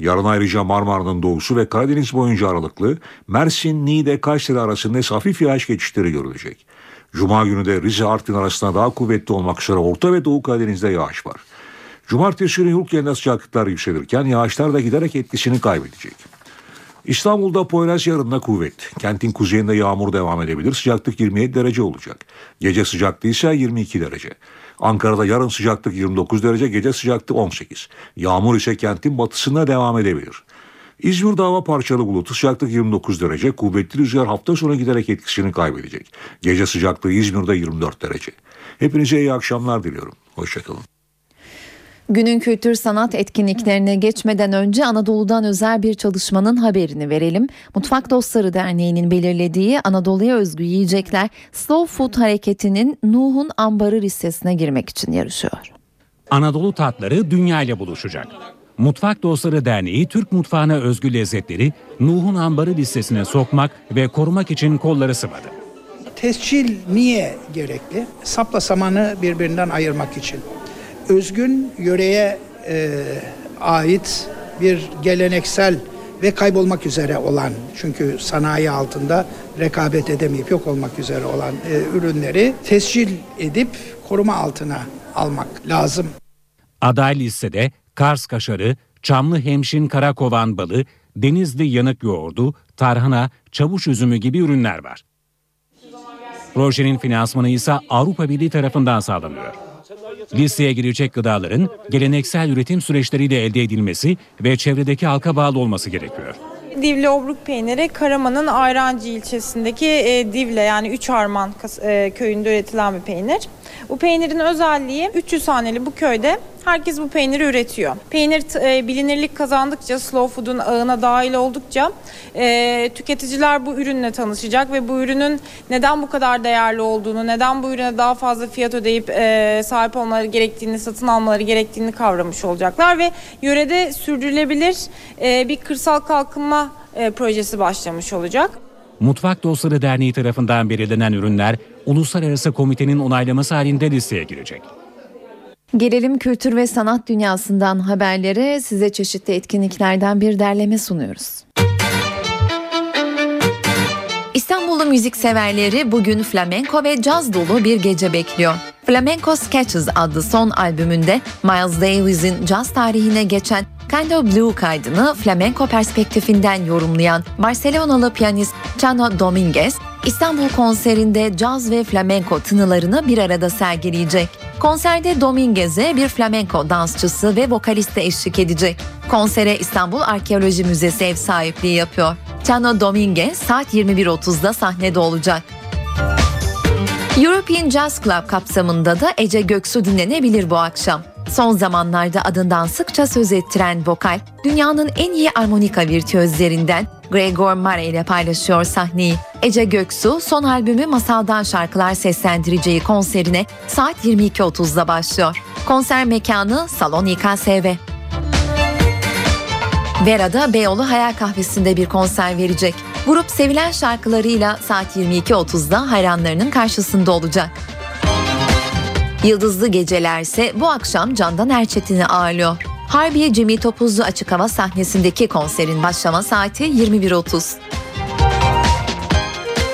Yarın ayrıca Marmara'nın doğusu ve Karadeniz boyunca aralıklı Mersin, Niğde, Kayseri arasında hafif yağış geçişleri görülecek. Cuma günü de Rize Artvin arasında daha kuvvetli olmak üzere Orta ve Doğu Karadeniz'de yağış var. Cumartesi günü yurt genelinde sıcaklıklar yükselirken yağışlar da giderek etkisini kaybedecek. İstanbul'da Poyraz yarın da kuvvet. Kentin kuzeyinde yağmur devam edebilir. Sıcaklık 27 derece olacak. Gece sıcaklığı ise 22 derece. Ankara'da yarın sıcaklık 29 derece, gece sıcaklığı 18. Yağmur ise kentin batısında devam edebilir. İzmir'de hava parçalı bulutlu sıcaklık 29 derece, kuvvetli rüzgar hafta sonu giderek etkisini kaybedecek. Gece sıcaklığı İzmir'de 24 derece. Hepinize iyi akşamlar diliyorum. Hoşçakalın. Günün kültür sanat etkinliklerine geçmeden önce Anadolu'dan özel bir çalışmanın haberini verelim. Mutfak Dostları Derneği'nin belirlediği Anadolu'ya özgü yiyecekler Slow Food hareketinin Nuh'un ambarı listesine girmek için yarışıyor. Anadolu tatları dünya ile buluşacak. Mutfak Dostları Derneği Türk mutfağına özgü lezzetleri Nuh'un ambarı listesine sokmak ve korumak için kolları sıvadı. Tescil niye gerekli? Sapla samanı birbirinden ayırmak için. Özgün yöreye e, ait bir geleneksel ve kaybolmak üzere olan çünkü sanayi altında rekabet edemeyip yok olmak üzere olan e, ürünleri tescil edip koruma altına almak lazım. Aday listede Kars kaşarı, Çamlı hemşin karakovan balı, Denizli yanık yoğurdu, tarhana, çavuş üzümü gibi ürünler var. Projenin finansmanı ise Avrupa Birliği tarafından sağlanıyor. Listeye girecek gıdaların geleneksel üretim süreçleriyle elde edilmesi ve çevredeki halka bağlı olması gerekiyor. Divle Obruk peyniri Karaman'ın Ayrancı ilçesindeki e, Divle yani Üç Harman e, köyünde üretilen bir peynir. Bu peynirin özelliği 300 haneli bu köyde herkes bu peyniri üretiyor. Peynir e, bilinirlik kazandıkça, slow food'un ağına dahil oldukça e, tüketiciler bu ürünle tanışacak ve bu ürünün neden bu kadar değerli olduğunu, neden bu ürüne daha fazla fiyat ödeyip e, sahip olmaları gerektiğini, satın almaları gerektiğini kavramış olacaklar ve yörede sürdürülebilir e, bir kırsal kalkınma e, projesi başlamış olacak. Mutfak Dostları Derneği tarafından belirlenen ürünler uluslararası komitenin onaylaması halinde listeye girecek. Gelelim kültür ve sanat dünyasından haberlere size çeşitli etkinliklerden bir derleme sunuyoruz. İstanbullu müzik severleri bugün flamenko ve caz dolu bir gece bekliyor. Flamenco Sketches adlı son albümünde Miles Davis'in caz tarihine geçen Kind of Blue kaydını flamenko perspektifinden yorumlayan Barcelonalı piyanist Chano Dominguez, İstanbul konserinde caz ve flamenko tınılarını bir arada sergileyecek. Konserde Dominguez'e bir flamenko dansçısı ve vokaliste eşlik edecek. Konsere İstanbul Arkeoloji Müzesi ev sahipliği yapıyor. Chano Dominguez saat 21.30'da sahnede olacak. European Jazz Club kapsamında da Ece Göksu dinlenebilir bu akşam. Son zamanlarda adından sıkça söz ettiren vokal, dünyanın en iyi armonika virtüözlerinden Gregor Mare ile paylaşıyor sahneyi. Ece Göksu son albümü Masaldan Şarkılar seslendireceği konserine saat 22.30'da başlıyor. Konser mekanı Salon İKSV. Vera'da Beyoğlu Hayal Kahvesi'nde bir konser verecek. Grup sevilen şarkılarıyla saat 22.30'da hayranlarının karşısında olacak. Yıldızlı Geceler ise bu akşam Candan Erçetin'i ağırlıyor. Harbiye Cemil Topuzlu açık hava sahnesindeki konserin başlama saati 21.30.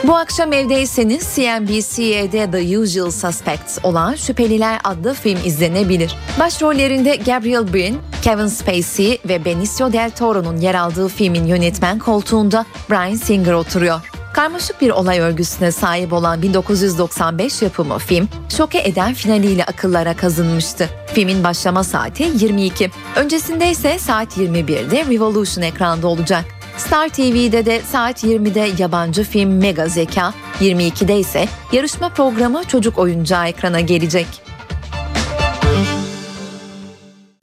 Bu akşam evdeyseniz CNBC'de The Usual Suspects olan Şüpheliler adlı film izlenebilir. Başrollerinde Gabriel Byrne, Kevin Spacey ve Benicio Del Toro'nun yer aldığı filmin yönetmen koltuğunda Bryan Singer oturuyor. Karmaşık bir olay örgüsüne sahip olan 1995 yapımı film, şoke eden finaliyle akıllara kazınmıştı. Filmin başlama saati 22. Öncesinde ise saat 21'de Revolution ekranda olacak. Star TV'de de saat 20'de yabancı film Mega Zeka, 22'de ise yarışma programı Çocuk Oyuncağı ekrana gelecek.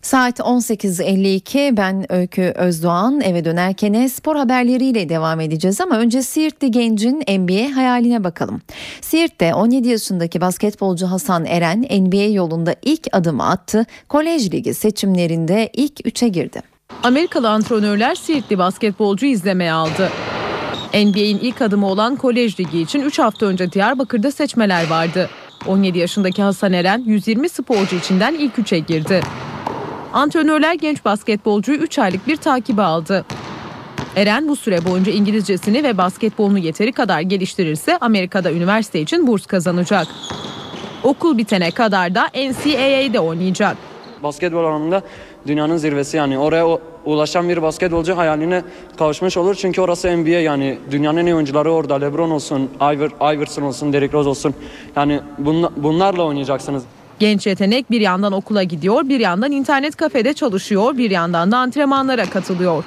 Saat 18.52 ben Öykü Özdoğan eve dönerken spor haberleriyle devam edeceğiz ama önce Siirtli gencin NBA hayaline bakalım. Siirt'te 17 yaşındaki basketbolcu Hasan Eren NBA yolunda ilk adımı attı. Kolej ligi seçimlerinde ilk 3'e girdi. Amerikalı antrenörler Siirtli basketbolcu izlemeye aldı. NBA'in ilk adımı olan Kolej Ligi için 3 hafta önce Diyarbakır'da seçmeler vardı. 17 yaşındaki Hasan Eren 120 sporcu içinden ilk 3'e girdi. Antrenörler genç basketbolcuyu 3 aylık bir takibe aldı. Eren bu süre boyunca İngilizcesini ve basketbolunu yeteri kadar geliştirirse Amerika'da üniversite için burs kazanacak. Okul bitene kadar da NCAA'de oynayacak. Basketbol alanında dünyanın zirvesi yani oraya ulaşan bir basketbolcu hayaline kavuşmuş olur. Çünkü orası NBA yani dünyanın en iyi oyuncuları orada. LeBron olsun, Iver, Iverson olsun, Derrick Rose olsun. Yani bunla- bunlarla oynayacaksınız. Genç yetenek bir yandan okula gidiyor, bir yandan internet kafede çalışıyor, bir yandan da antrenmanlara katılıyor.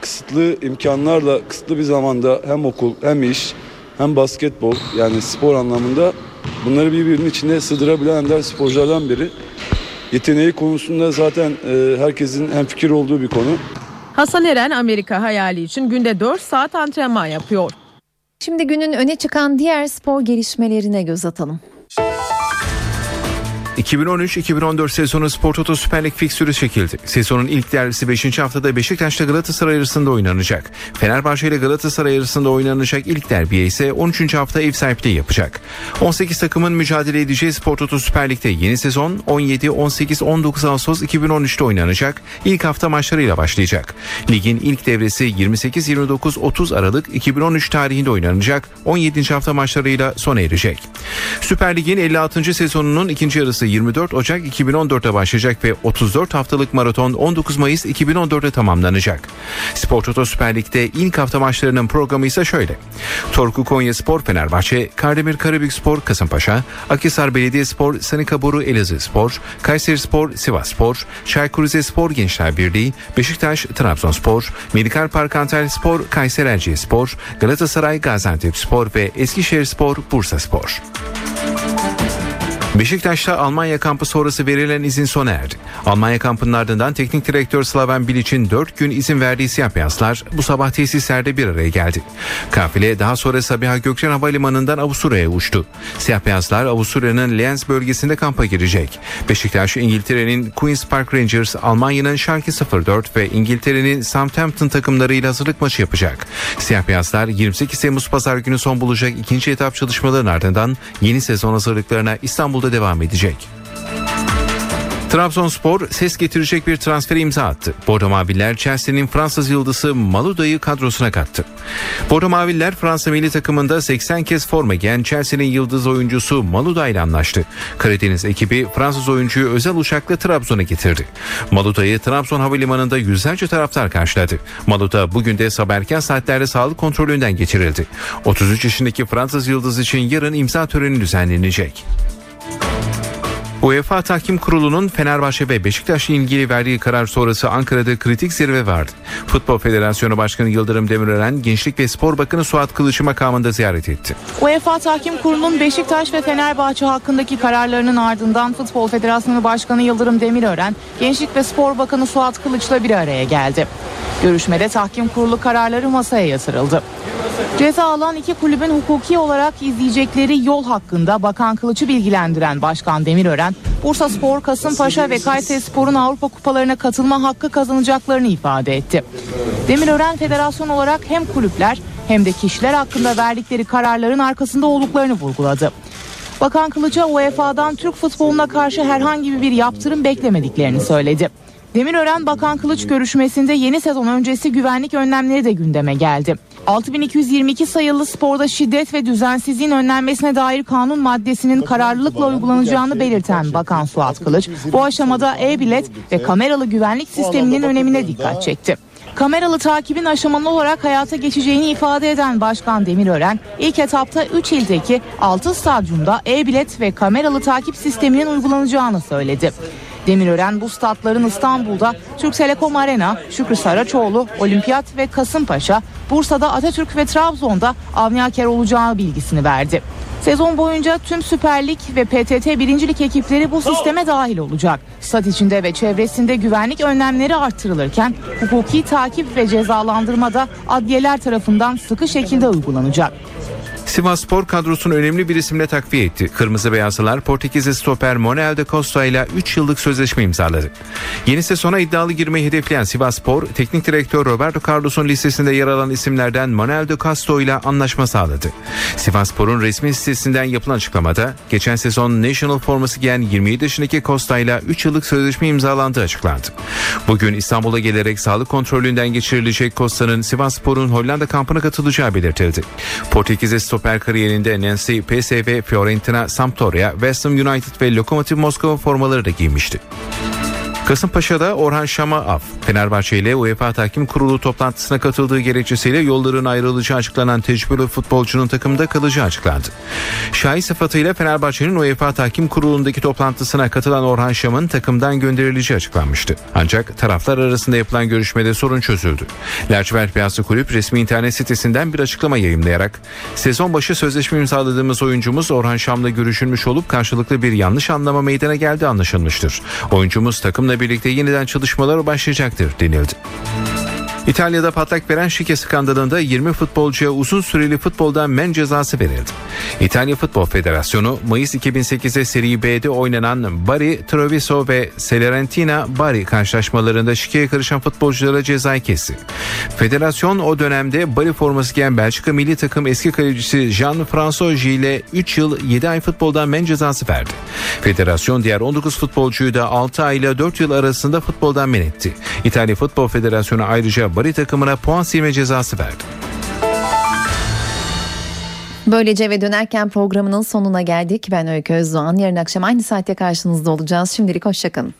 kısıtlı imkanlarla kısıtlı bir zamanda hem okul hem iş hem basketbol yani spor anlamında bunları birbirinin içine sığdırabilen ender sporculardan biri. Yeteneği konusunda zaten e, herkesin hemfikir olduğu bir konu. Hasan Eren Amerika hayali için günde 4 saat antrenman yapıyor. Şimdi günün öne çıkan diğer spor gelişmelerine göz atalım. 2013-2014 sezonu Spor Toto Süper Lig fiksürü çekildi. Sezonun ilk derbisi 5. haftada Beşiktaş'la Galatasaray arasında oynanacak. Fenerbahçe ile Galatasaray arasında oynanacak ilk derbiye ise 13. hafta ev sahipliği yapacak. 18 takımın mücadele edeceği Spor Toto Süper Lig'de yeni sezon 17, 18, 19 Ağustos 2013'te oynanacak. İlk hafta maçlarıyla başlayacak. Ligin ilk devresi 28-29-30 Aralık 2013 tarihinde oynanacak. 17. hafta maçlarıyla sona erecek. Süper Lig'in 56. sezonunun ikinci yarısı 24 Ocak 2014'te başlayacak ve 34 haftalık maraton 19 Mayıs 2014'te tamamlanacak. Spor Toto Süper Lig'de ilk hafta maçlarının programı ise şöyle. Torku Konya Spor Fenerbahçe, Kardemir Karabük Spor Kasımpaşa, Akhisar Belediyespor Sanika Boru Elazığ Spor, Kayseri Spor Sivas Spor, Çaykur Rizespor Gençler Birliği, Beşiktaş Trabzonspor, Medikal Park Antalya Spor Kayseri Erciye Spor, Galatasaray Gaziantep Spor ve Eskişehir Spor Bursa Spor. Beşiktaş'ta Almanya kampı sonrası verilen izin sona erdi. Almanya kampının ardından teknik direktör Slaven Bilic'in 4 gün izin verdiği siyah beyazlar bu sabah tesislerde bir araya geldi. Kafile daha sonra Sabiha Gökçen Havalimanı'ndan Avusturya'ya uçtu. Siyah beyazlar Avusturya'nın Lienz bölgesinde kampa girecek. Beşiktaş İngiltere'nin Queen's Park Rangers, Almanya'nın Schalke 04 ve İngiltere'nin Southampton takımlarıyla hazırlık maçı yapacak. Siyah beyazlar 28 Temmuz pazar günü son bulacak ikinci etap çalışmaların ardından yeni sezon hazırlıklarına İstanbul'da devam edecek. Trabzonspor ses getirecek bir transferi imza attı. Bordo Maviller Chelsea'nin Fransız yıldızı Maluda'yı kadrosuna kattı. Bordo Maviller Fransa milli takımında 80 kez forma giyen Chelsea'nin yıldız oyuncusu Maluda ile anlaştı. Karadeniz ekibi Fransız oyuncuyu özel uçakla Trabzon'a getirdi. Maluda'yı Trabzon Havalimanı'nda yüzlerce taraftar karşıladı. Maluda bugün de sabah erken saatlerde sağlık kontrolünden geçirildi. 33 yaşındaki Fransız yıldız için yarın imza töreni düzenlenecek. UEFA Tahkim Kurulu'nun Fenerbahçe ve Beşiktaş'la ilgili verdiği karar sonrası Ankara'da kritik zirve vardı. Futbol Federasyonu Başkanı Yıldırım Demirören, Gençlik ve Spor Bakanı Suat Kılıç'ı makamında ziyaret etti. UEFA Tahkim Kurulu'nun Beşiktaş ve Fenerbahçe hakkındaki kararlarının ardından Futbol Federasyonu Başkanı Yıldırım Demirören, Gençlik ve Spor Bakanı Suat Kılıç'la bir araya geldi. Görüşmede tahkim kurulu kararları masaya yatırıldı. Ceza alan iki kulübün hukuki olarak izleyecekleri yol hakkında Bakan Kılıç'ı bilgilendiren Başkan Demirören, Bursa Spor, Kasımpaşa ve Kayseri Spor'un Avrupa kupalarına katılma hakkı kazanacaklarını ifade etti. Demirören federasyon olarak hem kulüpler hem de kişiler hakkında verdikleri kararların arkasında olduklarını vurguladı. Bakan Kılıç'a UEFA'dan Türk futboluna karşı herhangi bir yaptırım beklemediklerini söyledi. Demirören Bakan Kılıç görüşmesinde yeni sezon öncesi güvenlik önlemleri de gündeme geldi. 6222 sayılı sporda şiddet ve düzensizliğin önlenmesine dair kanun maddesinin kararlılıkla uygulanacağını belirten Bakan Suat Kılıç, bu aşamada e-bilet ve kameralı güvenlik sisteminin önemine dikkat çekti. Kameralı takibin aşamalı olarak hayata geçeceğini ifade eden Başkan Demirören, ilk etapta 3 ildeki 6 stadyumda e-bilet ve kameralı takip sisteminin uygulanacağını söyledi. Demirören bu statların İstanbul'da Türk Telekom Arena, Şükrü Saraçoğlu, Olimpiyat ve Kasımpaşa, Bursa'da Atatürk ve Trabzon'da Avniaker olacağı bilgisini verdi. Sezon boyunca tüm Süper Lig ve PTT birincilik ekipleri bu sisteme dahil olacak. Stat içinde ve çevresinde güvenlik önlemleri artırılırken hukuki takip ve cezalandırma da adliyeler tarafından sıkı şekilde uygulanacak. Sivas Spor kadrosunu önemli bir isimle takviye etti. Kırmızı Beyazlılar Portekizli stoper Monel de Costa ile 3 yıllık sözleşme imzaladı. Yeni sezona iddialı girmeyi hedefleyen Sivas Spor, teknik direktör Roberto Carlos'un listesinde yer alan isimlerden Monel de Castro ile anlaşma sağladı. Sivas Spor'un resmi sitesinden yapılan açıklamada, geçen sezon National forması giyen 27 yaşındaki Costa ile 3 yıllık sözleşme imzalandığı açıklandı. Bugün İstanbul'a gelerek sağlık kontrolünden geçirilecek Costa'nın Sivas Spor'un Hollanda kampına katılacağı belirtildi. Portekiz'e stoper kariyerinde Nancy, PSV, Fiorentina, Sampdoria, West Ham United ve Lokomotiv Moskova formaları da giymişti. Kasımpaşa'da Orhan Şam'a af. Fenerbahçe ile UEFA Tahkim Kurulu toplantısına katıldığı gerekçesiyle yolların ayrılacağı açıklanan tecrübeli futbolcunun takımda kalacağı açıklandı. Şahi sıfatıyla Fenerbahçe'nin UEFA Tahkim Kurulu'ndaki toplantısına katılan Orhan Şam'ın takımdan gönderileceği açıklanmıştı. Ancak taraflar arasında yapılan görüşmede sorun çözüldü. Lacivert Beyazlı Kulüp resmi internet sitesinden bir açıklama yayımlayarak sezon başı sözleşme imzaladığımız oyuncumuz Orhan Şam'la görüşülmüş olup karşılıklı bir yanlış anlama meydana geldi anlaşılmıştır. Oyuncumuz takımla birlikte yeniden çalışmalar başlayacaktır denildi. İtalya'da patlak veren şike skandalında 20 futbolcuya uzun süreli futboldan men cezası verildi. İtalya Futbol Federasyonu Mayıs 2008'de Serie B'de oynanan Bari, Treviso ve Salernitana Bari karşılaşmalarında şikeye karışan futbolculara cezayı kesti. Federasyon o dönemde Bari forması giyen Belçika milli takım eski kalecisi Jean-François ile 3 yıl 7 ay futboldan men cezası verdi. Federasyon diğer 19 futbolcuyu da 6 ay ile 4 yıl arasında futboldan men etti. İtalya Futbol Federasyonu ayrıca Bari takımına puan silme cezası verdi. Böylece ve dönerken programının sonuna geldik. Ben Öykü Özdoğan. Yarın akşam aynı saatte karşınızda olacağız. Şimdilik hoşçakalın.